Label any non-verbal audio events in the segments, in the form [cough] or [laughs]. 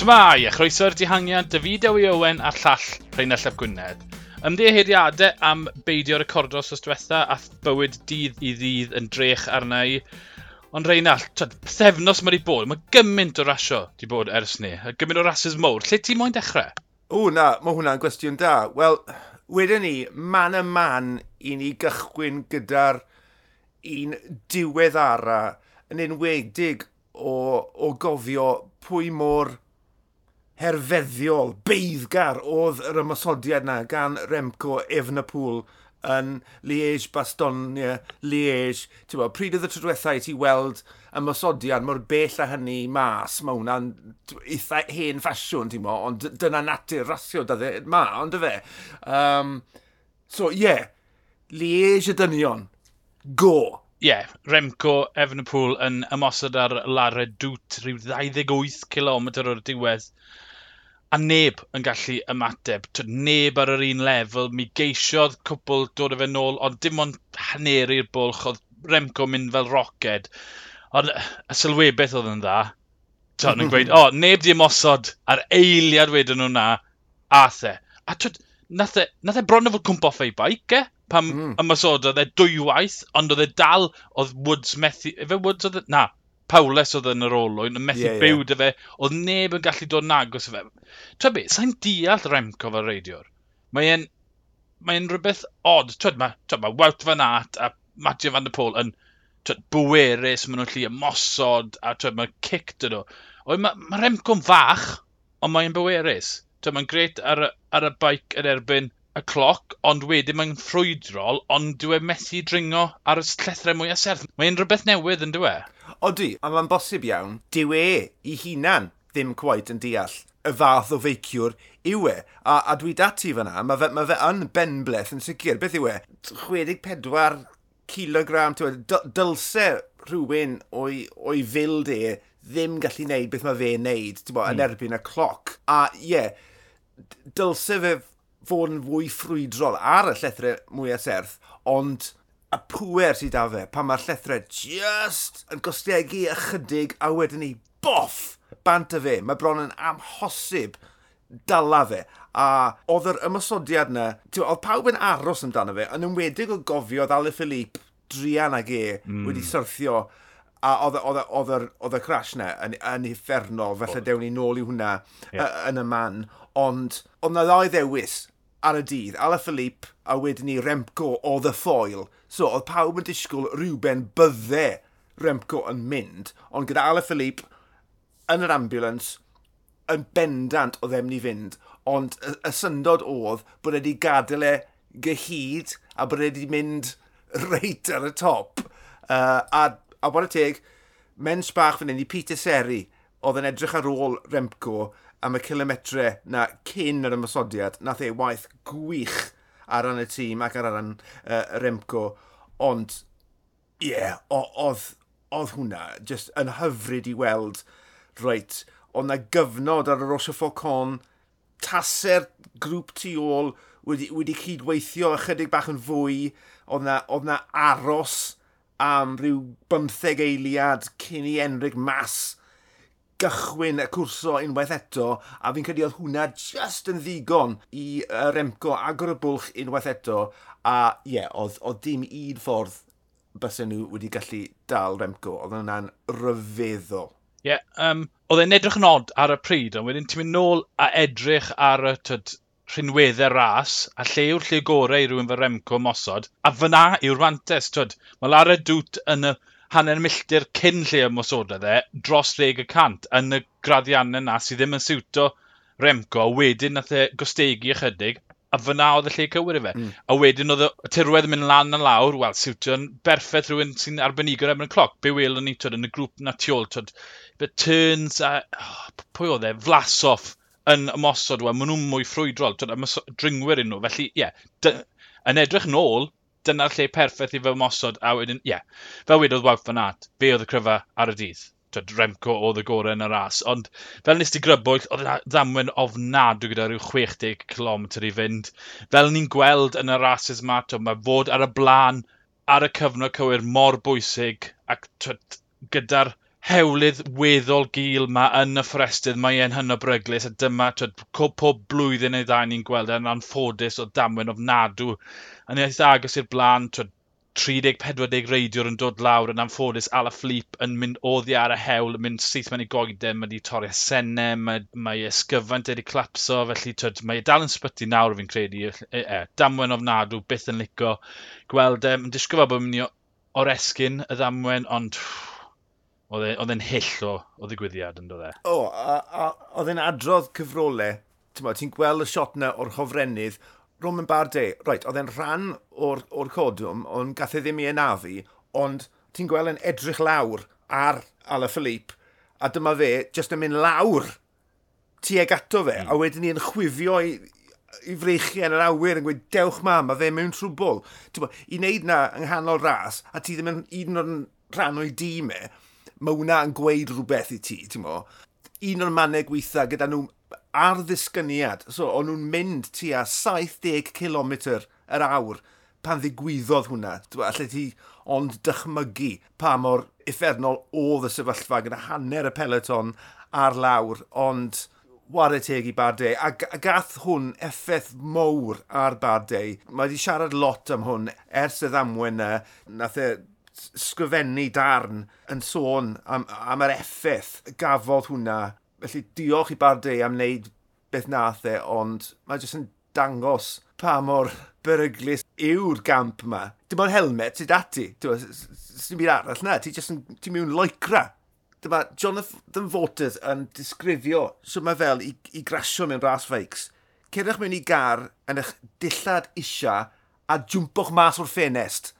Shmai, a chroeso'r dihangiad, David Ewi Owen a'r llall Rheinald Llaf Gwynedd. Ymddeheiriadau am beidio recordo os diwetha a bywyd dydd i ddydd yn drech arna i. Ond Reinald, twyd, thefnos mae wedi bod, mae gymaint o rasio wedi bod ers ni, a gymaint o rases mowr. Lle ti moyn dechrau? O na, mae hwnna'n gwestiwn da. Wel, wedyn ni, man y man i ni gychwyn gyda'r un diweddara yn enwedig o, o gofio pwy mor herfeddiol, beiddgar oedd yr ymosodiad yna gan Remco Efnapŵl yn Liege, Bastonia, Liege. Ti'n bod, pryd oedd y trydwethau ti weld ymosodiad mor bell a hynny mas, mae hwnna'n eitha hen ffasiwn, ti'n bod, ond dyna natur rasio dydde, ma, ond y fe. Um, so, ie, yeah, Liege y dynion, go! Ie, yeah, Remco Efnapŵl yn ymosod ar Lara Dwt, rhyw 28 km o'r diwedd a neb yn gallu ymateb. Twyd, neb ar yr un lefel, mi geisiodd cwbl dod o fe nôl, ond dim ond haneri'r bwlch, oedd Remco mynd fel roced. Ond y sylwebeth oedd yn dda, John yn gweud, [laughs] o, oh, neb di ymosod ar eiliad wedyn nhw na, a the. A twyd, nath e, nath e bron o fod cwmpo off ei baic, e? Pam mm. ymosododd e dwywaith, ond oedd e dal, oedd Woods methu, efe Woods oedd e, na, Paulus oedd yn yr olwyn, yn methu yeah, byw yeah. dy fe, oedd neb yn gallu dod yn agos fe. Twa be, sa'n deall Remco fel reidiwr. Mae'n mae rhywbeth odd. Twyd, mae, twyd, mae Wout Van Aert a Matthew Van Der Pôl yn twyd, bwerus, maen nhw'n lli ymosod, a twyd, mae'n cic dyn nhw. Mae ma, Remco'n fach, ond mae'n bwerus. Twyd, mae'n gret ar, ar y baic yn erbyn y cloc, ond wedyn mae'n ffrwydrol, ond dyw e methu dringo ar y llethrau mwy serth. Mae'n rhywbeth newydd yn dyw e. Odi, a mae'n bosib iawn, dyw e i hunan ddim cwaith yn deall y fath o feiciwr yw e. A, a dwi dati fyna, mae fe, ma fe yn benbleth yn sicr. Beth yw e? 64 kilogram, dylse rhywun o'i, oi fild e ddim gallu neud beth mae fe'n neud, ti'n bo, mm. yn hmm. erbyn y cloc. A ie, yeah, dylse fe fod yn fwy ffrwydrol ar y llethrau mwyaf serth, ond y pwer sydd da fe, pan mae'r llethrau just yn gostegu ychydig a wedyn ni boff bant y fe. Mae bron yn amhosib dala fe. A oedd yr ymosodiad yna, oedd pawb yn aros amdano fe, yn ymwedig o gofio oedd Ale Philippe, Drian ag e, mm. wedi syrthio a oedd y crash yna yn, yn effernol, felly dewn ni nôl i hwnna yeah. yn y man. Ond, oedd na ddau ddewis, ar y dydd, Alaphilippe a wedyn ni Remco o The Foil. So, oedd pawb yn disgwyl rhywben bydde Remco yn mynd, ond gyda Alaphilippe yn yr ambulance, yn bendant o ddim ni fynd, ond y, y syndod oedd bod wedi gadael e gyhyd a bod wedi mynd reit ar y top. Uh, a, a bod y teg, mens bach fan hyn i Peter Seri, oedd yn edrych ar ôl Remco, am y kilometre na cyn yr ymwysodiad, nath ei waith gwych ar ran y tîm ac ar ran uh, Remco, ond ie, yeah, oedd, oedd hwnna just yn hyfryd i weld, reit, oedd na gyfnod ar y Roche Focon, taser grŵp tu ôl wedi, wedi cydweithio ychydig bach yn fwy, oedd na, oedd na aros am rhyw bymtheg eiliad cyn i Enric Mas gychwyn y cwrso unwaith eto, a fi'n credu oedd hwnna just yn ddigon i uh, Remco agor y bwlch unwaith eto, a ie, yeah, oedd, oedd dim un ffordd bysyn nhw wedi gallu dal Remco, oedd hwnna'n ryfeddol. Ie, yeah, um, oedd e'n edrych yn od ar y pryd, ond wedyn ti'n mynd nôl a edrych ar y tyd, rhinweddau ras, a lle yw'r lle gorau i rhywun fel Remco mosod, a fyna yw'r fantes, twyd, mae Lara Dwt yn y hanner milltir cyn lle ymwysododd e dros 10 y yn y graddiannau na sydd ddim yn siwto Remco, a wedyn nath e gostegu ychydig, a fyna oedd y lle cywir i fe. Mm. A wedyn oedd y tirwedd yn mynd lan a lawr, wel, siwtio'n berffaith rhywun sy'n arbenigo efo'n y cloc. Be welwn ni, twyd, yn y grŵp na tu ôl, twyd, turns a... Oh, pwy oedd e? Flasoff yn ymosod, wel, maen nhw'n mwy ffrwydrol, twyd, dringwyr yn nhw. Felly, ie, yeah, yn edrych nôl, dyna'r lle perffaith i fy mosod, a wedyn, ie, yeah, fel wedodd Wout fan at, fe oedd y cryfa ar y dydd. Twyd, Remco oedd y gorau yn y ras, ond fel nes ti grybwyll, oedd yna ddamwen ofnadw gyda rhyw 60 km i fynd. Fel ni'n gweld yn y rases yma, mae fod ar y blaen, ar y cyfnod cywir mor bwysig, ac twyd, gyda'r hewlydd weddol gil ma yn y fforestydd, mae e'n hynod bryglis a dyma twyd, pob blwyddyn neu ddau ni'n gweld e'n anffodus o damwen ofnadw. Yn eitha agos i'r blaen, 30-40 reidiwr yn dod lawr yn anffodus ala fflip yn mynd oddi ar y hewl, yn mynd syth mewn i goeden, mae wedi torri asennau, mae, mae ysgyfaint wedi clapso, felly twyd, mae e dal yn sbyty nawr fi'n credu, e, e, damwen ofnadw, byth yn lico gweld e, mae'n disgwyl bod mynd i oresgyn y ddamwen, ond pff, E, oedd e'n hyll o, o ddigwyddiad yn dod e. O, oedd e'n adrodd cyfrolau. Ti'n gweld y shot na o'r hofrennydd. Roman Bardet, right, oedd e'n rhan o'r, or codwm, ond gath e ddim i enafu, ond ti'n gweld yn edrych lawr ar Ala Philippe, a dyma fe, jyst yn mynd lawr tuag ato fe, mm. a wedyn ni'n yn chwifio i, i freichu yn yr awyr yn gweud, dewch ma, mae fe mewn trwbl. I wneud na yng nghanol ras, a ti ddim yn un o'n rhan o'i dîm e, mae hwnna yn gweud rhywbeth i ti, ti'n mo. Un o'r mannau gweitha gyda nhw ar ddisgyniad, so o'n nhw'n mynd tua 70 km yr awr pan ddigwyddodd hwnna. Alla ti ond dychmygu pa mor effernol oedd y sefyllfa gyda hanner y peleton ar lawr, ond ware teg i Bardei, a, a gath hwn effaith mowr ar Bardei. Mae wedi siarad lot am hwn ers y ddamwen na, nath e sgrifennu darn yn sôn am, am yr effaith gafodd hwnna. Felly diolch i Bardet am wneud beth nath e, ond mae jyst yn dangos pa mor beryglis yw'r gamp yma. Dim ond helmet sydd ati, Dim byd arall na, ti jyst yn, ti mewn loicra. Dyma Jonathan Voters yn disgrifio sut mae fel i, i grasio mewn ras feics. Cerwch mewn i gar yn eich dillad isa a jwmpoch mas o'r ffenest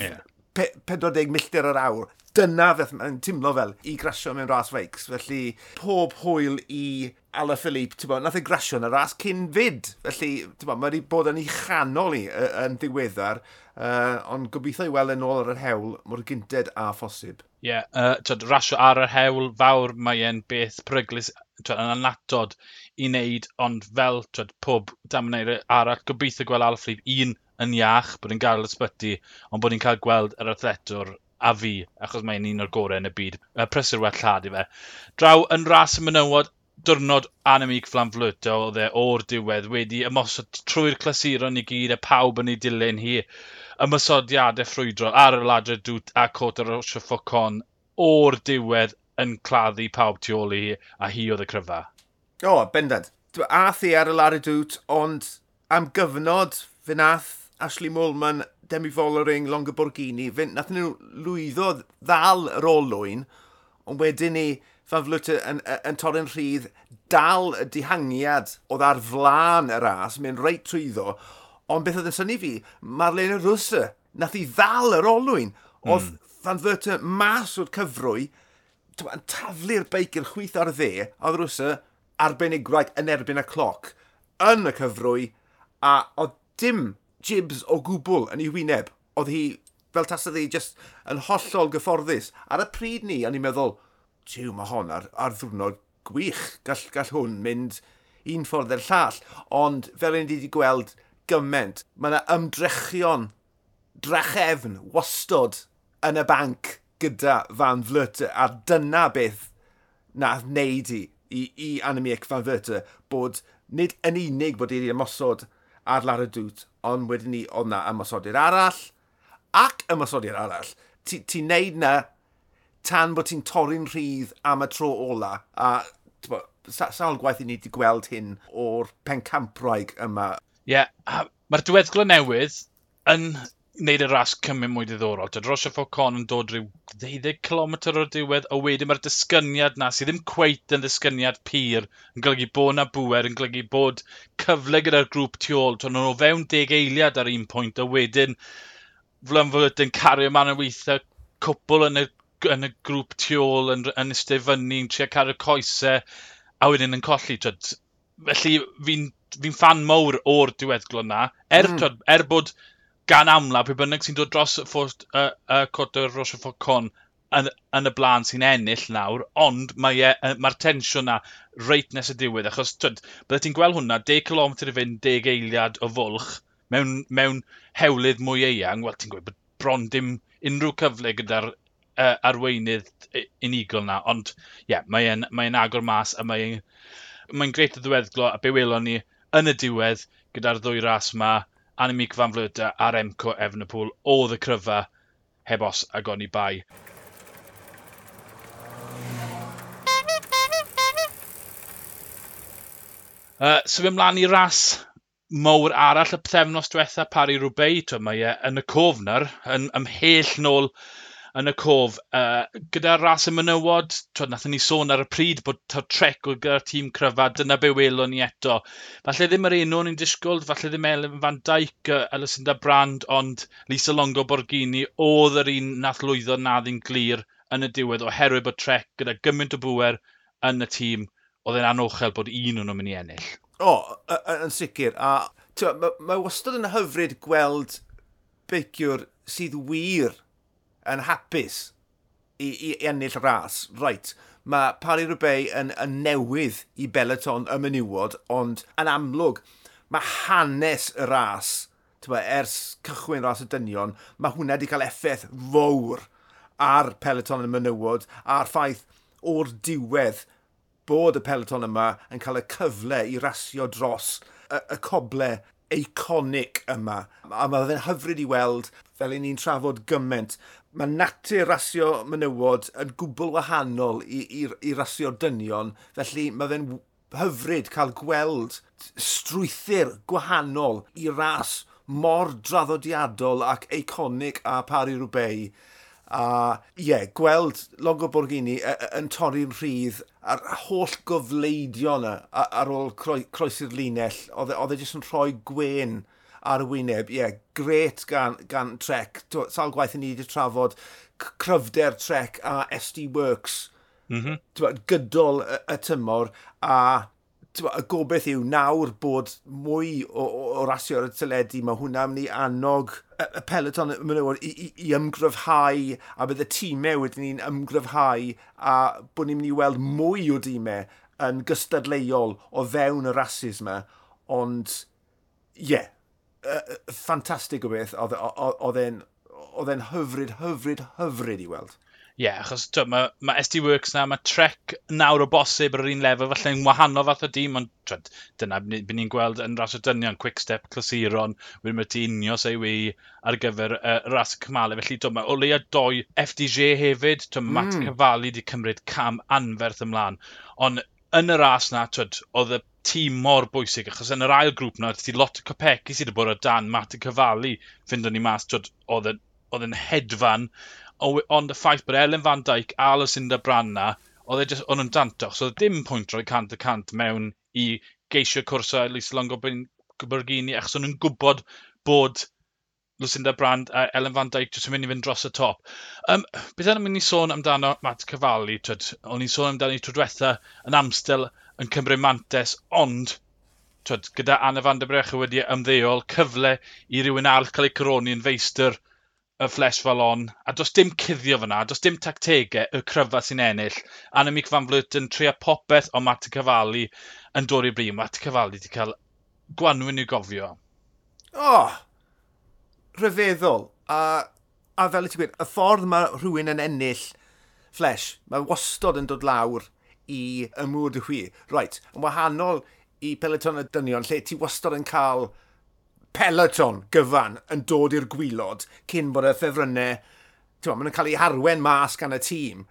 yeah. 40 milltir yr awr. Dyna beth mae'n timlo fel i grasio mewn ras feics. Felly, pob hwyl i Ala Philippe, ti'n bod, nath ei grasio yn y ras cyn fyd. Felly, ti'n bod, mae wedi bod yn ei chanol i yn ddiweddar, uh, ond gobeithio i weld e yn ôl ar yr hewl mor gynted a phosib. Ie, yeah, uh, rasio ar yr hewl fawr mae e'n beth pryglis yn anatod i wneud, ond fel tyd, pob damnau arall, gobeithio gweld Ala Philippe un yn iach, bod yn gael ysbyty, ond bod ni'n cael gweld yr athletwr a fi, achos mae'n un o'r gorau yn y byd. Y prysur well llad i fe. Draw yn ras y mynywod, diwrnod anemig flan flyto oedd e o'r diwedd wedi ymosod trwy'r clasuron i gyd a pawb yn ei dilyn hi ymysodiadau ffrwydro ar y ladra dwt a cot yr osio o'r diwedd yn claddu pawb tu ôl i hi a hi oedd y cryfa. O, oh, bendant. Ath i ar y ladra dwt ond am gyfnod fe nath Ashley Moleman, Demi Follering, Longa Borghini, fynd, nath nhw lwyddo ddal yr olwyn, ond wedyn ni Fan flwt yn, yn, yn torri'n rhydd, dal y dihangiad oedd ar flaen y ras, mynd reit trwyddo, ond beth oedd yn syni fi, Marlene rwsa, nath i ddal yr olwyn, hmm. oedd mm. Fan Flwyter mas o'r cyfrwy, yn taflu'r beic yn chwyth ar dde, a oedd Rwse arbenigwraig yn erbyn y cloc, yn y cyfrwy, a oedd dim jibs o gwbl yn ei wyneb. Oedd hi, fel tasodd hi, just yn hollol gyfforddus. Ar y pryd ni, o'n i'n meddwl, tiw, mae hon ar, ar ddwrnod gwych. Gall, gall hwn mynd un ffordd i'r llall. Ond fel ni wedi gweld gyment, mae yna ymdrechion drachefn wastod yn y banc gyda Van Vlerte a dyna beth nath wneud i, i, i Anemiec Van Vlerte bod nid yn unig bod wedi ymosod ar Lara Dwt, ond wedyn ni oedd na ymosodi'r arall, ac ymosodi'r arall. Ti'n ti neud na tan bod ti'n torri'n rhydd am y tro ola, a bo, sawl gwaith i ni wedi gweld hyn o'r pencampraig yma. Ie, yeah, mae'r diweddglo newydd yn wneud y ras cymryd mwy diddorol. Dyd Rocha Focon yn dod rhyw 20 km o'r diwedd, a wedyn mae'r dysgyniad na sydd ddim cweit yn disgyniad pyr yn golygu bod na bwer, yn golygu bod cyfle gyda'r grŵp tu ôl. To'n nhw fewn deg eiliad ar un pwynt, a wedyn Flan yn cario man y weithio cwbl yn y, yn y grŵp tu ôl, yn, yn ystod fyny, yn trio cario coesau, a wedyn yn colli. Tyd. Felly fi'n fi, fan mawr o'r diweddglo na. Er, mm. tyd, er bod gan amla, pwy bynnag sy'n dod dros y uh, uh, cwrdd Rochefort Con yn, yn y blaen sy'n ennill nawr, ond mae e, mae'r tensiwn na reit nes y diwedd, achos twyd, byddai ti'n gweld hwnna, 10 km i fynd, 10 eiliad o fwlch, mewn, mewn hewlydd mwy eang, wel ti'n gweud bod bron dim unrhyw cyfle gyda'r uh, arweinydd unigol na, ond ie, yeah, mae'n mae agor mas a mae'n mae, greit o ddiweddglo a be welon ni yn y diwedd gyda'r ddwy ras yma, Annemiek van Vleuter a Remco Evenepoel oedd y cryfa heb os ag i bai. Uh, so fe ymlaen i ras mowr arall y pethefnos diwetha Pari rhywbeth. Mae e yn y cofnr, yn ymhell nôl yn y cof. Uh, gyda ras y mynywod, twyd, nath ni sôn ar y pryd bod ta'r trec o gyda'r tîm cryfad, dyna be welon ni eto. Falle ddim yr enw ni'n disgwyl, falle ddim Elin Van Dijk, uh, Elisenda Brand, ond Lisa Longo Borghini, oedd yr un nath lwyddo na ddyn glir yn y diwedd oherwydd bod trec gyda gymaint o bwer yn y tîm, oedd e'n anochel bod un o'n nhw'n mynd i ennill. O, yn sicr. A mae ma wastad yn hyfryd gweld beiciwr sydd wir yn hapus i, i, i ennill ras. Right, mae Paris-Roubaix yn, yn newydd i Beleton y menywod, ond yn amlwg, mae hanes y ras, tywa, ers cychwyn ras y dynion, mae hwnna wedi cael effaith fawr ar Peloton y menywod, a'r ffaith o'r diwedd bod y Peloton yma yn cael y cyfle i rasio dros y, y coble eiconic yma. A mae fe'n hyfryd i weld fel ein ni'n trafod gymaint. Mae natur rasio menywod yn gwbl wahanol i, i, i rasio dynion, felly mae fe'n hyfryd cael gweld strwythyr gwahanol i ras mor draddodiadol ac eiconic a pari rhywbeth. A ie, yeah, gweld Longo Borghini e, e, yn torri'n rhydd a'r holl gofleidio yna ar ôl croesi'r linell, e, oedd e jyst yn rhoi gwen ar y wyneb. Ie, yeah, gret gan, gan Trek. Sal gwaith i ni wedi trafod cryfder Trek a SD Works mm -hmm. Gydol y, y tymor a y gobeith yw nawr bod mwy o, o, o rasio ar y tyledu, mae hwnna'n mynd i annog y, y peleton menywod i, i, i ymgryfhau a bydd y tîmau wedyn ni'n ymgryfhau a bod ni'n mynd i weld mwy o dîmau yn gystadleuol o fewn y rasis yma. Ond, ie, yeah, uh, ffantastig o beth, oedd e'n hyfryd, hyfryd, hyfryd i weld. Ie, yeah, achos tw, mae, ma SD Works na, mae Trek nawr o bosib ar yr un lefel, falle'n wahanol fath o dîm, ond twyd, dyna byd ni'n gweld yn ras o dynion, quick step, clasuron, wedyn mae ti unio ei wy ar gyfer uh, ras y cymalau. Felly, twyd, mae o leia doi FDG hefyd, twyd, mae mm. Matt hmm. Cavalli wedi cymryd cam anferth ymlaen. Ond yn y ras na, twyd, oedd y tîm mor bwysig, achos yn yr ail grŵp na, ti lot o copecu sydd wedi bod o dan Martin Cavalli, fynd o'n i mas, twyd, oedd yn hedfan, ond y ffaith bod Elen Van Dijk a Lucinda Branna, oedd e just, o'n nhw'n danto, so oedd dim pwynt roi cant y cant mewn i geisio cwrs o Elise Longo Byrgini, achos o'n nhw'n gwybod bod Lucinda Brand a Ellen Van Dijk jyst yn mynd i fynd dros y top. Um, beth yna'n mynd i sôn amdano Matt Cavalli, twyd, o'n i'n sôn amdano i trwydwetha yn amstel yn Cymru Mantes, ond twyd, gyda Anna Van der Brech wedi ymddeol cyfle i rywun arall cael ei coroni yn feistr y Flesh Falon, a does dim cuddio fyna, does dim tactegau y cryfa sy'n ennill. Annemiek van Vleut yn trio popeth o Matt Cavalli yn dod i'r brim. Matt Cavalli wedi cael gwanwyn i'w gofio. Oh, rhyfeddol. A, a fel y ti'n gweud, y ffordd mae rhywun yn ennill flesh, mae wastod yn dod lawr i y mŵr y chwi. Right, yn wahanol i peleton y dynion, lle ti wastod yn cael peloton gyfan yn dod i'r gwylod cyn bod y ffefrynnau, ti'n maen nhw'n cael eu harwen mas gan y tîm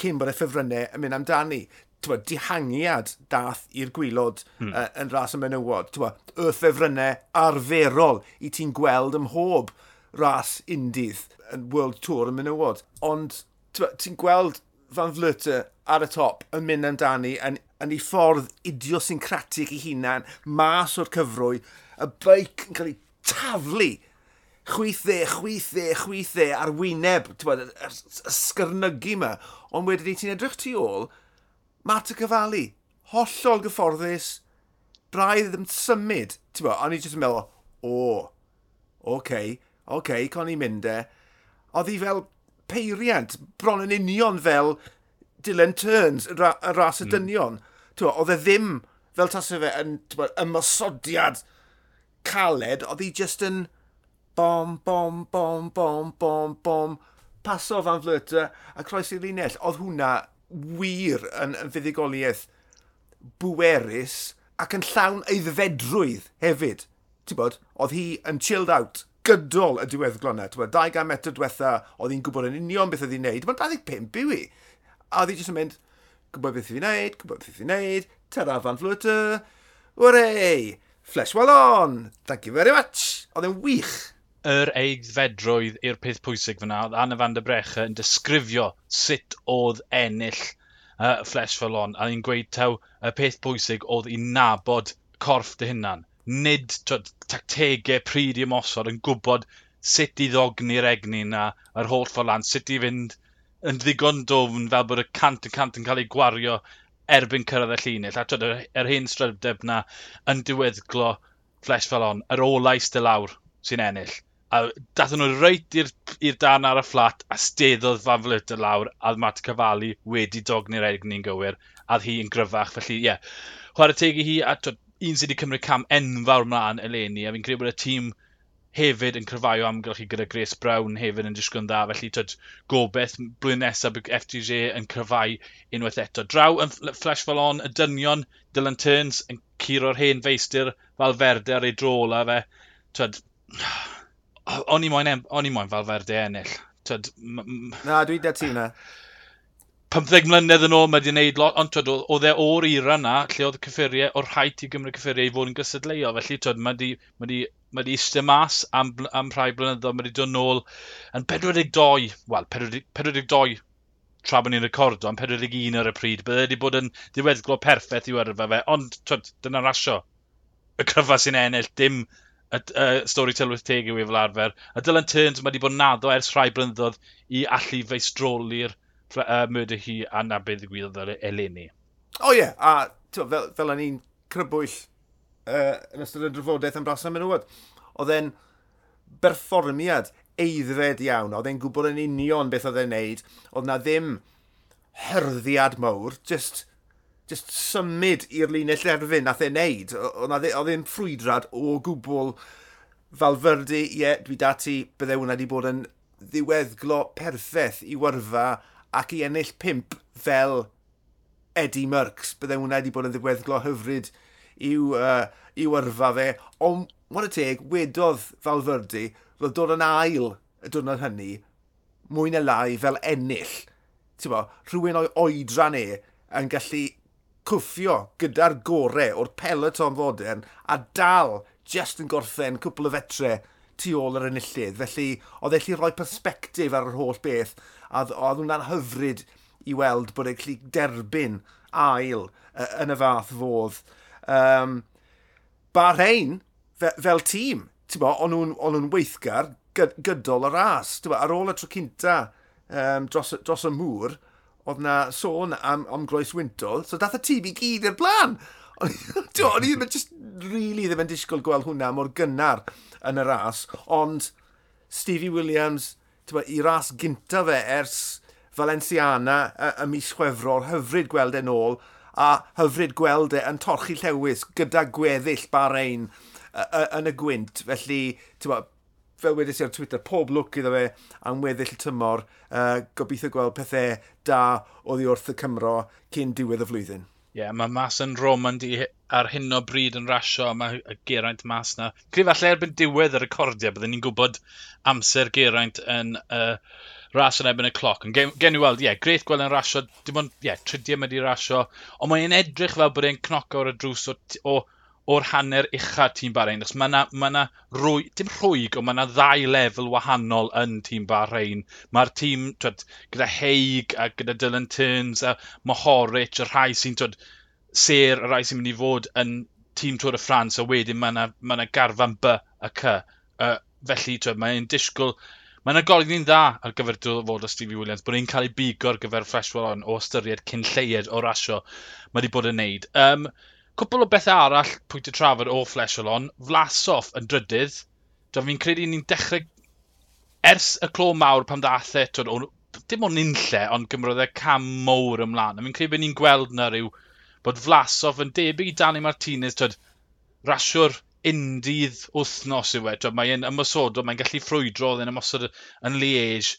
cyn bod y ffefrynnau yn mynd amdani twa, dihangiad dath i'r gwylod hmm. uh, yn ras y menywod. Twa, y ffefrynnau arferol i ti'n gweld ym mhob ras undydd yn World Tour y menywod. Ond ti'n gweld Van Vleuter ar y top yn mynd amdani yn, yn ei ffordd idiosyncratic ei hunan, mas o'r cyfrwy, y beic yn cael ei taflu chwythe, chwythe, chwythe ar wyneb, y sgyrnygu yma. Ond wedyn ni ti'n edrych tu ôl, Marta Cavalli, hollol gyfforddus, braidd ddim symud. Ti'n bo, o'n i jyst yn meddwl, o, oce, okay, okay, con i mynd e. Oedd hi fel peiriant, bron yn union fel Dylan Turns, y, ra y ras y mm. dynion. Bo, oedd e ddim fel tas fe yn ymosodiad caled, oedd hi jyst yn bom, bom, bom, bom, bom, bom, paso fan flyta a croesi linell. Oedd hwnna wir yn, yn fuddugoliaeth bwerus ac yn llawn eiddfedrwydd hefyd. Ti'n bod, oedd hi yn chilled out gydol y diweddglo yna. Ti'n bod, 200 metr diwetha, oedd hi'n gwybod yn union beth oedd hi'n neud. Ti'n bod, 25 yw hi. A oedd hi jyst yn mynd, gwybod beth oedd hi'n neud, gwybod beth oedd hi'n neud, tera fan flwyter, wrei, flesh well on, thank you very much. Oedd e'n wych yr eiddfedrwydd i'r peth pwysig fyna, oedd Anna van der Brecha yn disgrifio sut oedd ennill uh, Flesh Falon, a ni'n gweud taw y peth pwysig oedd i nabod corff dy hunan. Nid twyd, tactegau pryd i ymosod yn gwybod sut i ddogni'r egni na, yr holl ffordd lan, sut i fynd yn ddigon dofn fel bod y cant yn cant yn cael ei gwario erbyn cyrraedd y llinell. A twyd, yr, yr hen strydeb na yn diweddglo Flesh Falon, yr olau stil lawr sy'n ennill a dathon nhw reit i'r dan ar y fflat a steddodd Faflet y lawr a Matt Cavalli wedi dogni'r egni'n gywir a hi yn gryfach. Felly ie, yeah. chwarae teg i hi a twyd, un sydd wedi cymryd cam enfawr mlaen eleni a fi'n credu bod y tîm hefyd yn cryfaio amgylch i gyda Grace Brown hefyd yn disgwyl dda. Felly twyd, gobeith blwyddyn nesaf bydd FTG yn cryfau unwaith eto. Draw yn Flash fel on, y dynion, Dylan Turns yn curo'r hen feistr fel ar ei drola fe. Twyd, o'n i moyn, o'n i moyn Falferde ennill. Tyd, Na, dwi da ti yna. 15 mlynedd yn ôl mae wedi gwneud lot, ond oedd e o'r era yna lle oedd y cyffuriau, o'r rhaid i Gymru cyffuriau i fod yn gysadleuo. Felly, twyd, mae wedi, mae wedi, mae wedi eistedd mas am, am rhai blynyddoedd, mae wedi dod nôl yn 42, wel, 42 tra bod ni'n recordo, am 41 ar y pryd. Bydde wedi bod yn ddiweddglo perffaith i werfa fe, ond twyd, dyna rasio. Y cryfa sy'n ennill, dim y, y stori tylwyth teg yw i fel arfer. A Dylan Turns mae wedi bod naddo ers rhai blynyddoedd i allu feistroli'r uh, murder hi a na beth ddigwyddodd eleni. O oh, ie, yeah. a tyw, fel, fel ni'n crybwyll uh, yn ystod y drafodaeth am brasa menywod, oedd e'n berfformiad eiddfed iawn, oedd e'n gwybod yn union beth oedd e'n neud, oedd na ddim hyrddiad mawr, just just symud i'r linell erfyn nath e'n neud. E- oedd e'n ffrwydrad o gwbl Falferdi, ie, yeah, dwi dati, bydde hwnna wedi bod yn ddiweddglo perffaith i wyrfa ac i ennill pimp fel Eddie Merckx. Bydde hwnna wedi bod yn ddiweddglo hyfryd i'w, uh, i'w yrfa fe. Ond, what y teg, wedodd Falferdi, roedd dod yn ail y diwrnod hynny, mwy na lai fel ennill. Ti'n bo, rhywun o'i oedran e yn gallu cwffio gyda'r gore o'r peloton fodern a dal just yn gorffen cwpl o fetre tu ôl yr enillydd. Felly, oedd eich rhoi persbectif ar yr holl beth, a oedd hwnna'n hyfryd i weld bod e'n gallu derbyn ail uh, yn y fath fodd. Um, Bahrein, fe, fel tîm, o'n nhw'n weithgar gyd, gydol y ras. Bo, ar ôl y tro cynta um, dros, dros y mŵr, oedd na sôn am, am Groes wyntol, so dath y tîm i gyd i'r blaen. O'n i [laughs] ddim just really ddim yn disgwyl gweld hwnna mor gynnar yn y ras, ond Stevie Williams, ba, i ras gynta fe ers Valenciana y, y mis Chwefror, hyfryd gweld e'n ôl, a hyfryd gweld e yn torchi llewis gyda gweddill Bahrein yn y gwynt. Felly, ti'n fel wedi si ar Twitter, pob lwc iddo fe am weddill tymor. Uh, gobeithio gweld pethau da oddi wrth y Cymro cyn diwedd y flwyddyn. Ie, yeah, mae mas yn Roman di ar hyn o bryd yn rasio, mae y Geraint mas na. Gryf falle erbyn diwedd y recordiau, byddwn ni'n gwybod amser Geraint yn uh, ras yn ebyn y cloc. Yn gen, gen i weld, ie, yeah, greit gweld yn rasio, dim ond, ie, yeah, tridiau mae di rasio, ond mae'n edrych fel bod e'n cnoc o'r y drws o, o o'r hanner ucha tîm Bahrein, achos mae yna, ma na rwy, dim rhwyg, ond mae yna ddau lefel wahanol yn tîm Bahrein. Mae'r tîm twed, gyda Haig a gyda Dylan Turns a Mohoric, y rhai sy'n ser, y rhai sy'n mynd i fod yn tîm Tôr y Ffrans, a wedyn mae yna, mae yna garfan B a C. Uh, felly twed, mae'n disgwyl Mae yna golygn un dda ar gyfer dyfod o Stevie Williams, bod ni'n cael ei bigo ar gyfer Fresh Wallon o ystyried cyn lleied o rasio mae wedi bod yn neud. Um, Cwpl o bethau arall pwynt y trafod o Fleshalon, Flasoff yn drydydd. Do fi'n credu ni'n dechrau ers y clo mawr pam ddath e, twyd, on, dim ond unlle, ond gymrodd e cam mowr ymlaen. Fi'n credu bod ni'n gweld na rhyw bod Flasoff yn debyg i Dani Martinez, twyd, rasiwr undydd wythnos yw e. Twyd, mae'n ymwysodol, mae'n gallu ffrwydro oedd yn ymwysod yn Liege.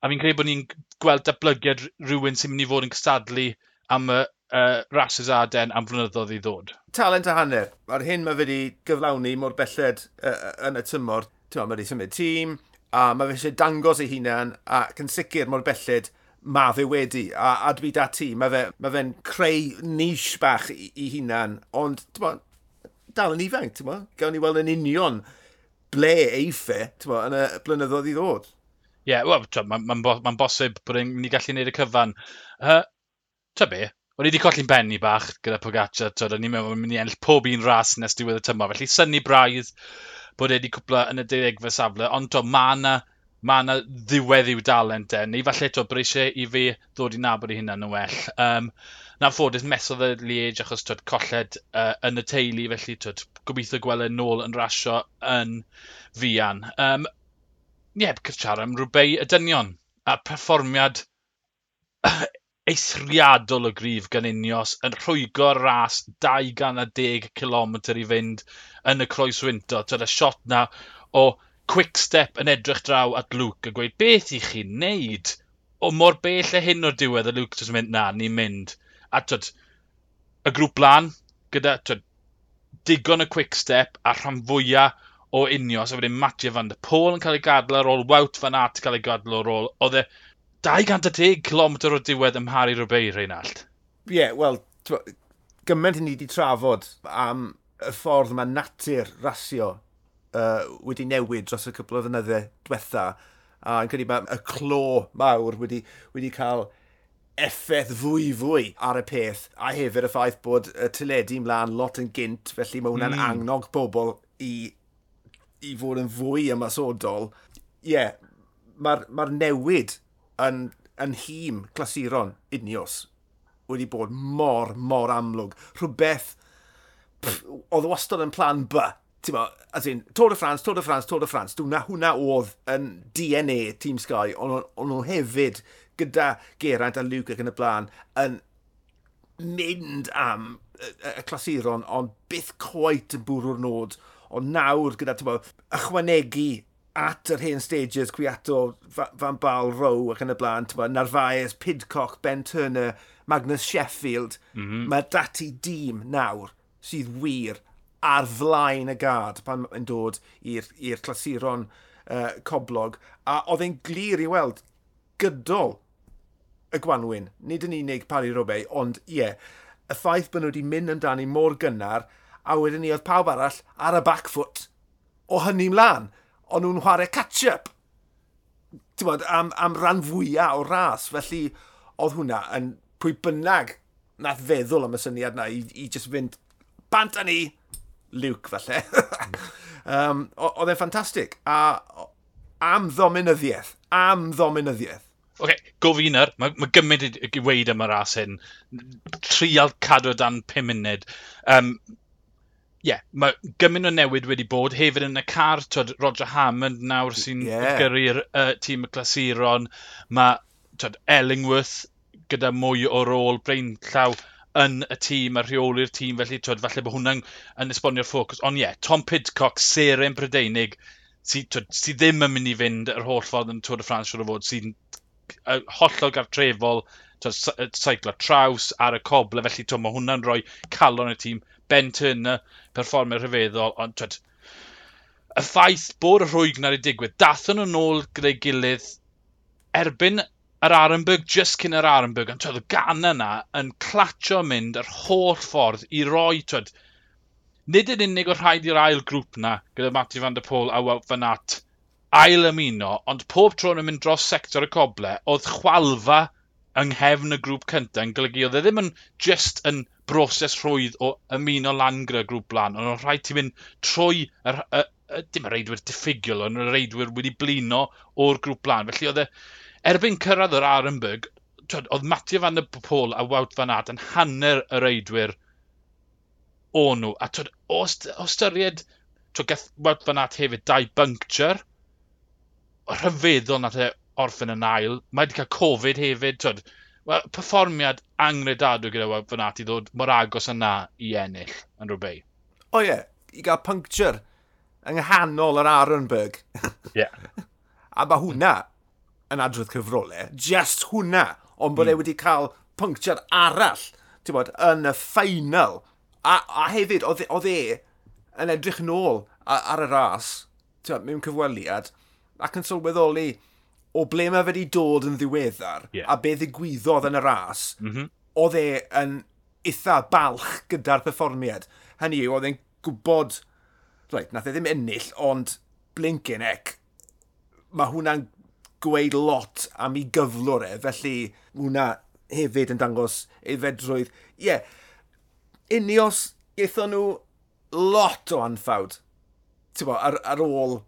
A fi'n credu bod ni'n gweld datblygiad rhywun sy'n mynd i fod yn cystadlu am y, uh, rhasys aden am flynyddoedd i ddod. Talent a hanner. Ar hyn mae wedi gyflawni mor belled uh, yn y tymor. Mae wedi symud tîm, a mae fe eisiau dangos ei hunan, ac yn sicr mor belled mae fe wedi, a, a dwi dati, mae fe'n ma fe creu nish bach i, i hunan, ond bo, dal yn ifanc, ti'n gawn ni weld yn union ble eiffe bo, yn y blynyddoedd i ddod. Ie, yeah, wel, mae'n ma, ma bosib bod ni'n gallu gwneud y cyfan. Uh, ta be, O'n i wedi colli'n benni bach gyda Pogaccia, twyd, o'n i'n meddwl mynd i ennill pob un ras nes diwedd y tymor. Felly syni braidd bod wedi cwpla yn y deuddegfa safle, ond to, mae yna ma na ddiwedd i'w dalent e, neu falle to breisiau i fi ddod i nabod i hynna'n yn well. Um, na ffodus mesodd y Liege achos twyd colled uh, yn y teulu, felly twyd gobeithio gweld e nôl yn rasio yn fian. Um, ie, yeah, cyfchar am rhywbeth y dynion a perfformiad eithriadol o grif gan unios yn rhwygo ras 210 km i fynd yn y croes wynto. Tyd y shot na o quick step yn edrych draw at Luke a gweud beth i chi wneud o mor bell e hyn o'r diwedd y Luke jyst mynd na, ni'n mynd. A tyd, y grŵp blan gyda tyd, digon y quick step a rhan fwyaf o unios a wedyn Matthew van der Pôl yn cael ei gadl ar ôl, Wout van Aert cael ei gadl ar ôl. Oedd e 210 km o diwedd ym Mhari Rwbeu, Reinald. Ie, yeah, wel, gymaint ni wedi trafod am y ffordd mae natur rasio uh, wedi newid dros y cwbl o ddynyddau diwetha. A yn credu mae y clo mawr wedi, wedi cael effaith fwy fwy ar y peth a hefyd y ffaith bod y tyledu mlaen lot yn gynt felly mae hwnna'n mm. angnog bobl i, i fod yn fwy ymasodol. Ie, yeah, mae'r mae newid yn, yn hîm clasuron unios wedi bod mor, mor amlwg. Rhywbeth oedd wastad yn plan B. Bo, as in, Tôr de France, Tôr de France, Tôr de France. Dwi'n hwnna oedd yn DNA Team Sky, ond on nhw hefyd gyda Geraint a Luke ac yn y blaen yn mynd am y clasuron, ond byth coet yn bwrw'r nod. Ond nawr gyda bo, ychwanegu at yr hen stages, Cwiato, Van Bal, Row ac yn y blaen, Narfaes, Pidcock, Ben Turner, Magnus Sheffield, mm -hmm. mae dati dîm nawr sydd wir ar flaen y gad pan yn dod i'r clasuron uh, coblog. A oedd e'n glir i weld gydol y gwanwyn. Nid yn unig Pari Robei, ond ie, yeah, y ffaith bod nhw wedi mynd amdani mor gynnar, a wedyn ni oedd pawb arall ar y back foot o hynny mlaen ond nhw'n chwarae catch-up bod, am, am ran fwyaf o ras. Felly, oedd hwnna yn pwy bynnag nath feddwl am y syniad na i, i just fynd bant â ni, Luke falle. [laughs] um, oedd e'n ffantastig. A am ddominyddiaeth, am ddominyddiaeth. Oce, okay, gofyn ar, mae ma gymaint i weid am y ras hyn. Trial cadw e dan 5 munud. Um, ie, yeah, mae gymaint o newid wedi bod, hefyd yn y car, twyd, Roger Hammond nawr sy'n yeah. gyrru'r uh, tîm y clasuron, mae twyd, Ellingworth gyda mwy o rôl brain llaw yn y tîm a rheoli'r tîm, felly twyd, falle bod hwnna'n yn esbonio'r ffocws. Ond ie, yeah, Tom Pidcock, seren Brydeinig, sydd sy, sy ddim yn mynd i fynd yr holl ffordd yn Tôr y Ffrans, siwr o fod, sy'n hollol gartrefol, seiclo traws ar y coble, felly twyd, mae hwnna'n rhoi calon y tîm Ben Turner, perfformio rhyfeddol, ond twyd, y ffaith bod y rhwyg na'r i digwydd, dathon nhw'n ôl gyda'i gilydd erbyn yr Arenberg, just cyn yr Arenberg, ond twyd, y gan yna yn clatio mynd yr holl ffordd i roi, twyd, nid yn unig o rhaid i'r ail grŵp na, gyda Matthew van der Pôl a Wout van Aert, ail ymuno, ond pob tro yn mynd dros sector y coble, oedd chwalfa yng nghefn y grŵp cyntaf yn golygu oedd e ddim yn just yn broses rhwydd o ymuno lan gyda grŵp blan, ond oedd rhaid ti mynd trwy, yr, y, y, dim y reidwyr diffigiol, ond y reidwyr wedi blino o'r grŵp blan. Felly oedd e, erbyn cyrraedd yr Arenberg, oedd Matthew Van der Pôl a Wout Van Aert yn hanner y reidwyr o nhw. A twyd, o, o styried, twyd, gath Wout Van Aert hefyd dau buncture, rhyfeddol nath e orffen yn ail. Mae wedi cael Covid hefyd. Twyd, well, performiad angredadwy gyda Wout fan i ddod mor agos yna i ennill yn rhywbeth. O ie, yeah. i gael puncture yng nghanol yr Arenberg. [laughs] Ie. yeah. A mae hwnna yn adrodd cyfrolau, e. just hwnna, ond bod mm. e hmm. wedi cael puncture arall, ti'n bod, yn y ffeinal. A, a hefyd, oedd e, e yn edrych nôl ar, y ras, ti'n mewn cyfweliad, ac yn sylweddoli o ble mae wedi dod yn ddiweddar yeah. a be ddigwyddodd yn y ras, mm -hmm. oedd e yn eitha balch gyda'r perfformiad. Hynny yw, oedd e'n gwybod, right, nath e ddim ennill, ond blinkin ec, mae hwnna'n gweud lot am ei gyflwr e, felly hwnna hefyd yn dangos ei fedrwydd. Ie, yeah. unios, eithon nhw lot o anffawd, ti'n ar, ar ôl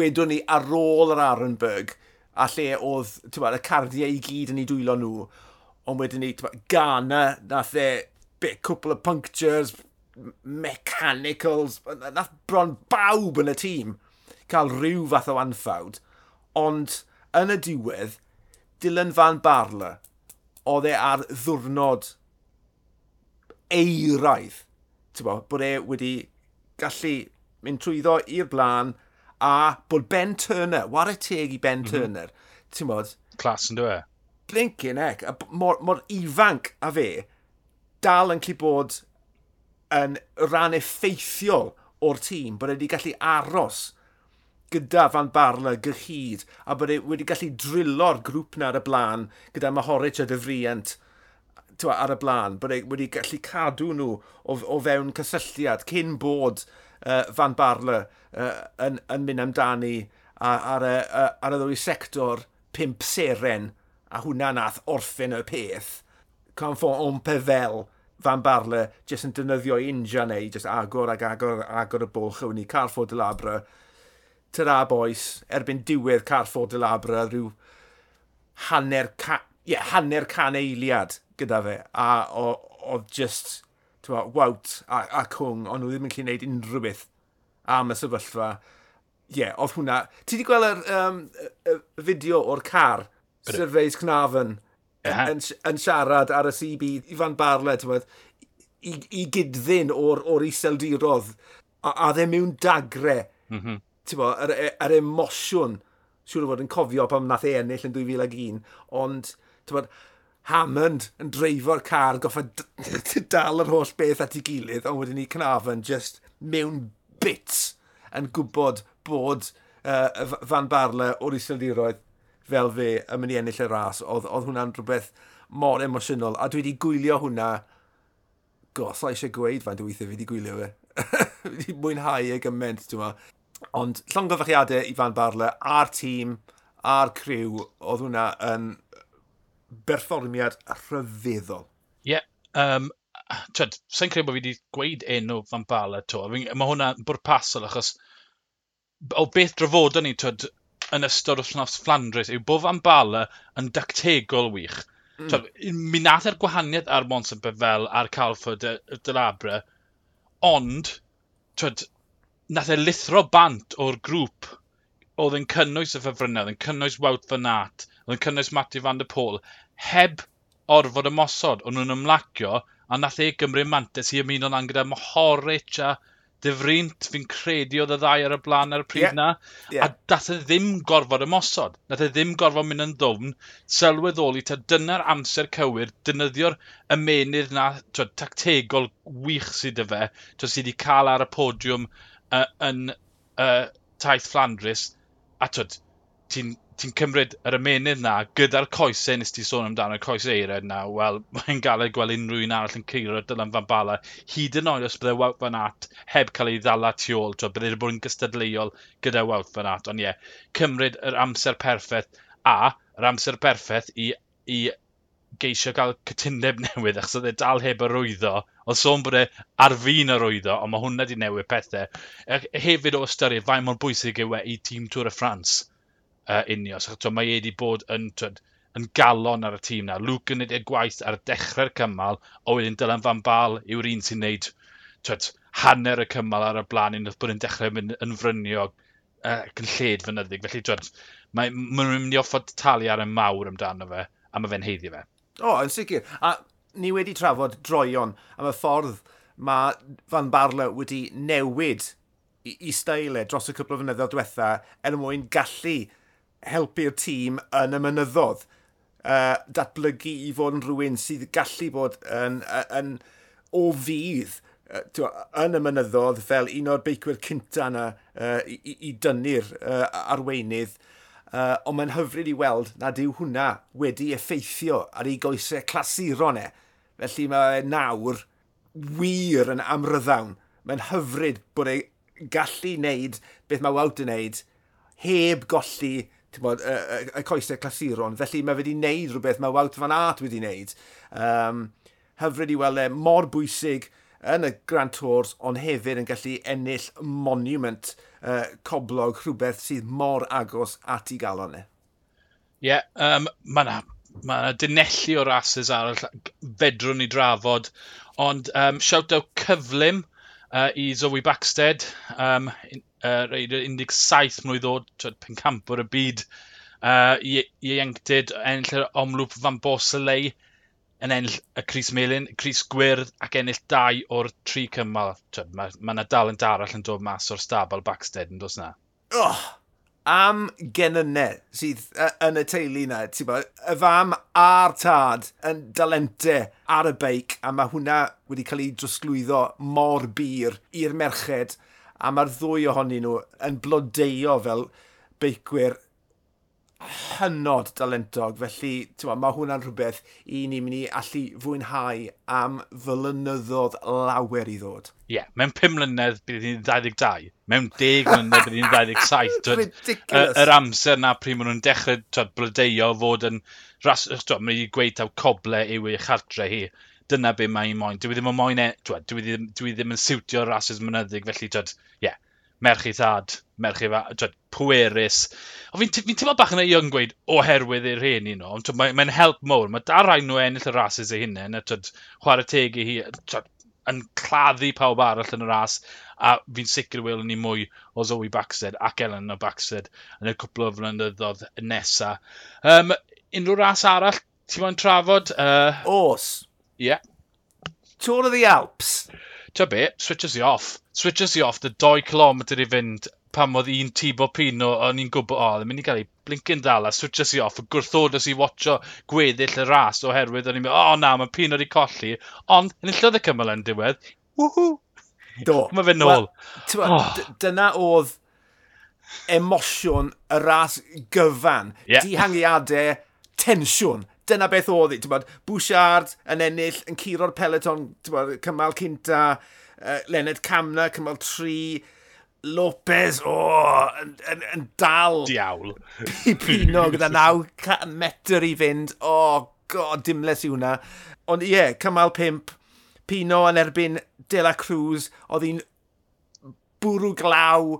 wedwn ni ar ôl yr Arenberg, a lle oedd bod, y cardiau i gyd yn ei dwylo nhw, ond wedyn ni, Ghana, nath e bit, cwpl o punctures, mechanicals, nath bron bawb yn y tîm cael rhyw fath o anffawd. Ond yn y diwedd, Dylan Van Barle, oedd e ar ddwrnod eiraidd. Bo, bod e wedi gallu mynd trwyddo i'r blaen, a bod Ben Turner, ware teg i Ben mm -hmm. Turner, ti'n modd? Clas yn dweud. Blinkin ec, a mor, mor ifanc a fe, dal yn clu bod yn rhan effeithiol o'r tîm, bod e wedi gallu aros gyda Fan Barla gyhyd, a bod e wedi gallu drilo'r grŵp na ar y blaen gyda Mahorich a Dyfriant ar y blaen, bod e wedi gallu cadw nhw o, o fewn cysylltiad cyn bod uh, Van Barle uh, yn, yn mynd amdani ar, y, ar y ddwy sector pimp seren a hwnna nath orffen y peth. Canfon on pefel Van Barle jyst yn defnyddio inja neu jyst agor ag agor, agor y bwlch a ni Carfo de Labra. Tyra boes, erbyn diwedd Carfo de Labra, rhyw hanner, ca, yeah, hanner can eiliad gyda fe. A oedd jyst tywa, wawt a, a Cwng, ond nhw ddim yn gallu gwneud unrhyw beth am y sefyllfa. Ie, yeah, oedd hwnna... Ti wedi gweld yr um, y, y fideo o'r car, Surveys Cnafon, yn, yn, siarad ar y CB, Ifan Barle, tywa, i, i gydddyn o'r, or iseldirodd, a, a ddim mewn dagre, mm -hmm. tywa, yr, e, yr emosiwn, siŵr o fod yn cofio pam nath e ennill yn 2001, ond, tywa, Hammond yn dreifo'r car, goffa [laughs] dal yr holl beth at ei gilydd, ond wedyn ni Cynafon just mewn bits yn gwybod bod uh, Fan Barle o'r iseldiroedd fel fe yn mynd i ennill y ras. Oedd, oedd hwnna'n rhywbeth mor emosiynol, a dwi wedi gwylio hwnna, goth eisiau gweud fan dwi weithio fi wedi gwylio fe. [laughs] wedi mwynhau y gymaint, dwi'n ma. Ond llongyfachiadau i Fan Barle, a'r tîm, a'r criw, oedd hwnna yn berfformiad rhyfeddol. Ie. Yeah, um, Twyd, sa'n credu bod fi wedi gweud enw fan bala to. Mae hwnna'n bwrpasol achos o beth drafodon ni twyd, yn ystod wythnos Flandres yw bod fan bala yn dactegol wych. Mm. Twyd, mi nath e'r gwahaniaeth ar Monson Befel a'r Calford y, y Dylabra, ond twyd, nath e lithro bant o'r grŵp oedd yn cynnwys y ffefrynnau, oedd yn cynnwys Wout Van Aert, oedd yn cynnwys Matthew Van Der Pôl, heb orfod ymosod. O'n nhw'n ymlacio, a nath e Gymru Mantes i ymuno lan gyda Mohoric a Dyfrint. Fi'n credu oedd y ddau ar y blaen ar y pryd yeah. na. Yeah. A dath e ddim gorfod ymosod. Dath e ddim gorfod mynd yn ddwfn. Sylweddoli ta dyna'r amser cywir, dynyddio'r ymenydd na twyd, tactegol wych sydd y fe, twyd, sydd wedi cael ar y podiwm uh, yn uh, taith Flandris. A twyd, ti'n ti'n cymryd yr ymenydd na gyda'r coesau nes ti sôn amdano, y coesau eired na, wel, [laughs] mae'n gael ei gweld unrhyw un arall yn ceiro Dylan Van Bala, hyd yn oed os bydde Wout Van Aert heb cael ei ddala tu ôl, to, bydde wedi bod yn gystadleuol gyda Wout Van Aert, ond ie, yeah, cymryd yr amser perffaith a yr amser perffaith i, i geisio cael cytundeb [laughs] newydd, achos oedd e dal heb arwyddo, oedd sôn bod e ar fin arwyddo, ond mae hwnna wedi newid pethau. Hefyd o ystyried, fain mor bwysig yw e i tîm Tŵr y Ffrans uh, unios. So, mae e wedi bod yn, twyd, yn galon ar y tîm na. Luke yn gwneud y e gwaith ar dechrau'r cymal, o wedyn Dylan Van Bal yw'r un sy'n neud twyd, hanner y cymal ar y blaen unwaith bod yn dechrau mynd yn fryniog ac uh, yn lled fynyddig. Felly, twyd, mae nhw'n mynd i offod talu ar y mawr amdano fe, a mae fe'n heiddi fe. O, oh, yn sicr. A ni wedi trafod droion am y ffordd mae Van Barle wedi newid i, i steil e dros y cwpl o fynyddoedd diwetha er mwyn gallu helpu'r tîm yn y mynyddodd. Uh, datblygu i fod yn rhywun sydd gallu bod yn, yn, yn o fydd uh, yn y mynyddodd fel un o'r beicwyr cynta yna uh, i, i, i dynnu'r uh, arweinydd. Uh, ond mae'n hyfryd i weld nad yw hwnna wedi effeithio ar ei goesau clasuron e. Felly mae nawr wir yn amryddawn. Mae'n hyfryd bod ei gallu wneud beth mae Wout yn wneud heb golli bod, y, y, coesau clasuron. Felly mae wedi wneud rhywbeth mae Wout van Aert wedi wneud. Um, hyfryd i weld e mor bwysig yn y Grand Tours, ond hefyd yn gallu ennill monument uh, coblog rhywbeth sydd mor agos at ei galon e. Ie, yeah, um, mae yna ma dynellu o rases arall fedrwn ni drafod, ond um, shout-out cyflym uh, i Zoe Baxted, um, uh, reid 17 mlynedd o pencampwr y byd uh, i, i ieuenctid ennill yr omlwp fan Bosley yn ennill y Cris Melin, Cris Gwyrdd ac ennill dau o'r tri cymal. Mae ma yna yn darall yn dod mas o'r stabl Baxted yn dos na. Oh, am genynau sydd yn y teulu yna, ti'n bod, y fam a'r tad yn dalentau ar y beic, a mae hwnna wedi cael ei drosglwyddo mor bir i'r merched a mae'r ddwy ohonyn nhw yn blodeio fel beicwyr hynod dalentog, felly ma, mae hwnna'n rhywbeth i ni'n mynd i allu fwynhau am flynyddoedd lawer i ddod. Ie, yeah, mewn 5 mlynedd bydd ni'n 22, mewn 10 mlynedd bydd ni'n 27. Ridiculous. Yr amser na pryd maen nhw'n dechrau twyd, blodeio fod yn... Ras, twyd, mae'n gweud taw coble yw ei chartre hi dyna be mae hi'n moyn. Dwi ddim yn moyn e, dwi, dwi, ddim, dwi ddim yn siwtio rhasys mynyddig, felly dwi, ie, yeah, merch i thad, merch i fa, pwerus. O fi'n fi, teimlo bach yn ei yn gweud oherwydd i'r hen un o, ond mae'n mae help mowr. Mae da rhaid nhw ennill y rhasys eu hunain, a twyd, chwarae teg i hi, twyd, yn claddu pawb arall yn y ras, a fi'n sicr welwn ni mwy o Zoe Baxted ac Ellen o Baxted yn y cwpl o flynyddoedd nesaf. Um, unrhyw ras arall ti'n mo'n trafod? Uh... Os, Yeah. Tour of the Alps. Ta be, switches i off. Switches i off, dy 2 km i fynd pam oedd un Tibo Pino, o'n i'n gwybod, o, ddim mynd i gael ei blincyn dal, a switches i off, y gwrthodas i watcho gweddill y ras oherwydd, o'n i'n mynd, o na, mae Pino wedi colli, ond yn illodd y cymal yn diwedd, wwhw! Do. mae fe nôl. Well, oh. Dyna oedd emosiwn y ras gyfan, yeah. dihangiadau, tensiwn, dyna beth oedd hi. Bouchard yn ennill, yn curo'r peleton, bod, cymal cynta, uh, Leonard Camna, cymal 3, Lopez, o, oh, yn, yn, yn dal... Diawl. [laughs] Pino gyda 9 metr i fynd. O, oh, god, dimles i hwnna. Ond ie, yeah, cymal 5, Pino yn erbyn De La Cruz, oedd hi'n bwrw glaw,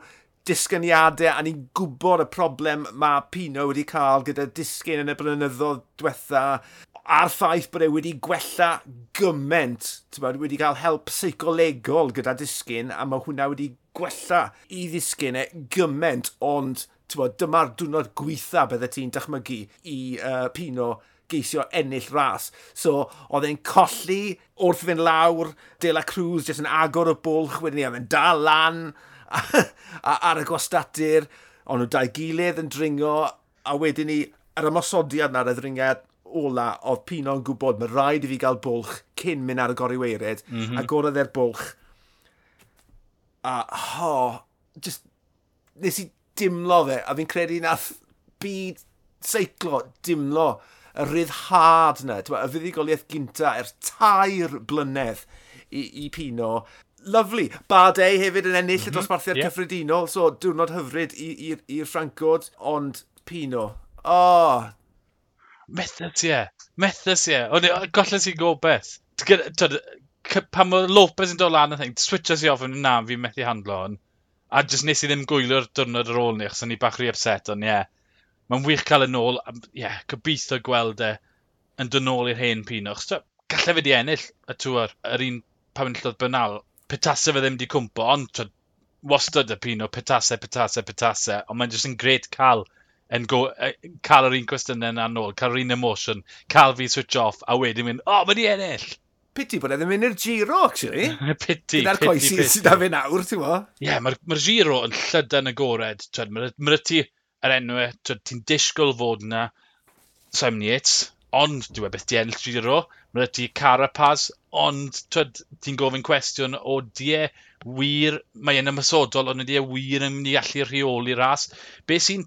disgyniadau a ni'n gwybod y problem mae Pino wedi cael gyda disgyn yn y blynyddoedd diwetha a'r ffaith bod e wedi gwella gyment bod, wedi cael help seicolegol gyda disgyn a mae hwnna wedi gwella i ddisgyn e gyment ond bod, dyma'r diwrnod gweitha bydde ti'n dychmygu i uh, Pino geisio ennill ras. So, oedd e'n colli wrth fynd lawr, De La Cruz jyst yn agor y bwlch, wedyn ni, oedd e'n dal lan, ar y gwastadur, ond nhw dau gilydd yn dringo, a wedyn ni, ar ymosodiad na'r ddringiad ola, oedd Pino'n gwybod mae rhaid i fi gael bwlch cyn mynd ar y gori weired, mm -hmm. a gorodd e'r bwlch. A ho, just, nes i dimlo fe, a fi'n credu nath byd seiclo dimlo y ryddhad yna, y fuddigoliaeth gynta er tair blynedd i, i Pino, Lovely. Bade hefyd yn ennill mm -hmm. y mhm. dosbarthiad yeah. cyffredinol, so diwrnod hyfryd i'r Ffrancod, ond Pino. Oh. Methods, ie. Yeah. Methods, ie. Yeah. Ond gollen sy'n gobeth. Pan mae Lopez yn dod lan yn thing, switches i ofyn na fi'n methu handlo hon. A jyst nes i ddim gwylio'r diwrnod ar ôl ni, achos ni bach rhi upset, ond ie. Yeah. Mae'n wych cael yn ôl, ie, yeah, gobeithio gweld e yn dod nôl i'r hen Pino. Achos gallai fe di ennill y tŵr, yr un pan enillodd bynal, petase fe ddim wedi cwmpo, ond twyd, wastad y pino, petase, petase, petase, ond mae'n jyst yn gret cael yn go, cael yr un cwestiynau yna nôl, cael yr un emotion, cael fi switch off, a wedyn mynd, o, oh, mae'n i ennill! Piti bod e ddim yn i'r giro, actually. [laughs] piti, Gyda'r coesi sydd â fe nawr, ti'n mo? Ie, yeah, mae'r ma giro yn llydan agored. Mae'r ti yr enw, ti'n disgwyl fod yna 78, ond dwi'n e beth di ennill giro, Mae ti Carapaz, ond ti'n gofyn cwestiwn o die wir, mae yn ymysodol, ond ydy e wir yn mynd i allu rheoli ras. Be sy'n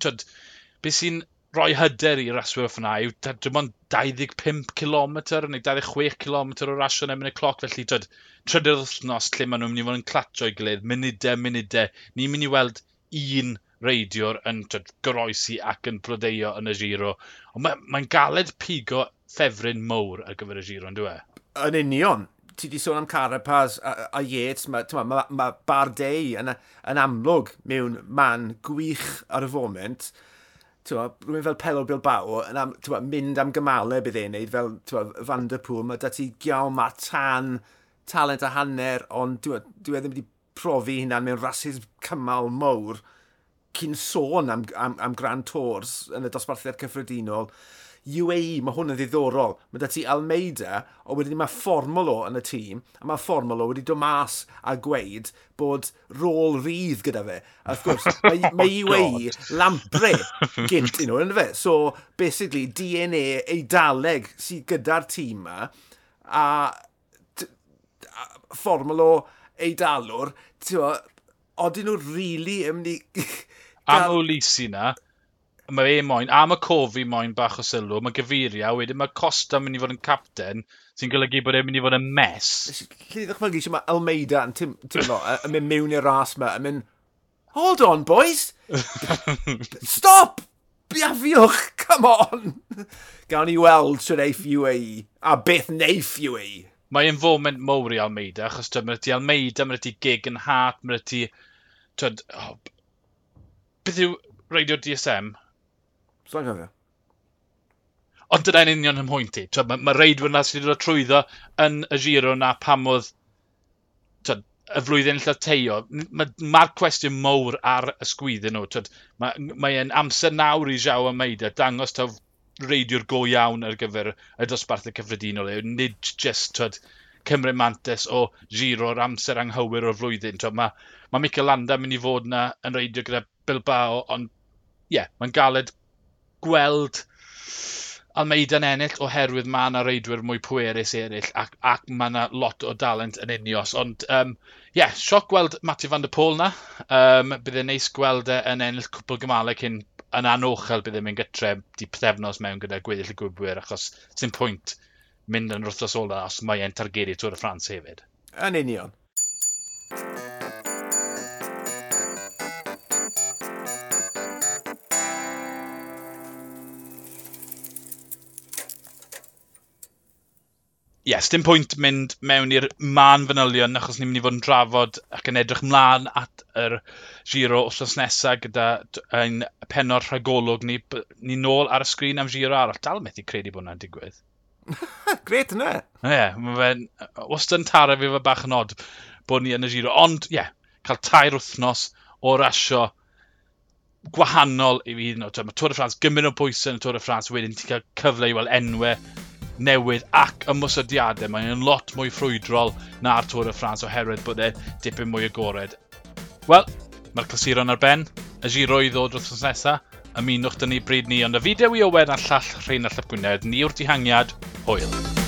be sy'n rhoi hyder i raswyr ffna yw dim ond 25 km neu 26 km o rasio yn erbyn y cloc, felly tyd, trydydd wythnos lle maen nhw'n mynd i fod yn clatio i gilydd, munudau, munudau. Ni'n mynd i weld un reidiwr yn tyd, goroesi ac yn blodeio yn y giro. Ond mae'n mae galed pigo ffefryn mowr ar gyfer y giro, ond dwi? E? Yn union. Ti di sôn am Carapaz a, a Yates, mae ma, ma, ma Bardet yn, yn amlwg mewn man gwych ar y foment. Tewa, rhywun fel Pelo Bilbao yn am, ma, mynd am gymalau bydd e'n neud fel ma, Van der Pŵl. Mae dati giaw ma tan talent a hanner, ond dwi, dwi e ddim wedi profi hynna'n mewn rhasys cymal mowr cyn sôn am, am, am Grand Tours yn y dosbarthiad cyffredinol. UAE, mae hwn yn ddiddorol. Mae da ti Almeida, o wedyn mae Formolo yn y tîm, a mae Formolo wedi dod mas a gweud bod rôl rydd gyda fe. A wrth gwrs, [laughs] mae, mae oh, UAE lampre [laughs] gynt un nhw, fe? So, basically, DNA eidaleg sydd gyda'r tîm yma, a, a Formolo eidalwr, ti'n o, odyn nhw rili really yn mynd i... [laughs] Am o lisi na, mae e moyn, a mae Cofi moyn bach o sylw, mae Gafiria, wedyn mae Costa mynd i fod yn capten, sy'n golygu bod e'n mynd i fod yn mes. Lly ddechmygu sy'n mae Almeida yn tymlo, yn mynd mewn i'r ras yma, yn mynd, hold on boys, [laughs] stop, biafiwch, come on. Gawn ni weld sy'n eif UAE, a beth neif UAE. Mae e'n foment mowr i Almeida, achos dyma ti Almeida, mae ti gig yn hat, mae ti... Twyd, oh, beth yw radio DSM? Sa'n gofio. Ond dyna'n union ymhwynt i. Mae ma reidwyr na sydd wedi dod trwyddo yn y giro na pam oedd y flwyddyn lle teio. Mae'r ma cwestiwn mowr ar y sgwyddyn nhw. Mae'n mae, amser nawr i Jao Ameida dangos taw reidiwr go iawn ar gyfer y dosbarthau cyffredinol. Nid just twyd, cymryd mantis o giro'r amser anghywir o'r flwyddyn. Mae, ma Mikel Landa mynd i fod yna yn reidio gyda Bilbao, ond ie, yeah, mae'n galed gweld Almeida'n ennill oherwydd mae yna reidwyr mwy pwerus eraill ac, ac mae yna lot o dalent yn unios. Ond ie, um, yeah, sioc gweld Matthew van der Pôl na. Um, bydde'n neis gweld e yn ennill cwpl gymalau cyn yn anochel bydde'n mynd gytre di pethefnos mewn gyda gweddill y gwybwyr achos sy'n pwynt mynd yn wrthos ola os mae e'n targedu Tŵr y Ffrans hefyd. Yn union. yes, dim pwynt mynd mewn i'r man fanylion achos ni'n mynd i fod yn drafod ac yn edrych mlaen at yr giro wrthnos nesaf gyda ein penod rhagolwg ni, ni nôl ar y sgrin am giro arall. Dal methu credu bod hwnna'n digwydd. [laughs] Gret yna. E? Ie, yeah, mae fe'n, os dyn taro fi fe bach yn od bod ni yn y giro. Ond, ie, yeah, cael tair wythnos o rasio gwahanol i fi. Mae Tôr y Ffrans gymryd o bwysau yn y Tôr y Ffrans, wedyn ti'n cael cyfle i weld enwau newydd ac ymwysodiadau. Mae'n lot mwy ffrwydrol na'r Tôr y Ffrans oherwydd bod e dipyn mwy agored. Wel, mae'r clasuron ar ben, y giro i ddod wrth nesaf, ymunwch dyn ni bryd ni ond y fideo i Owen a'r llall Rhain a Llyp Gwynedd, ni o'r dihangiad, hwyl.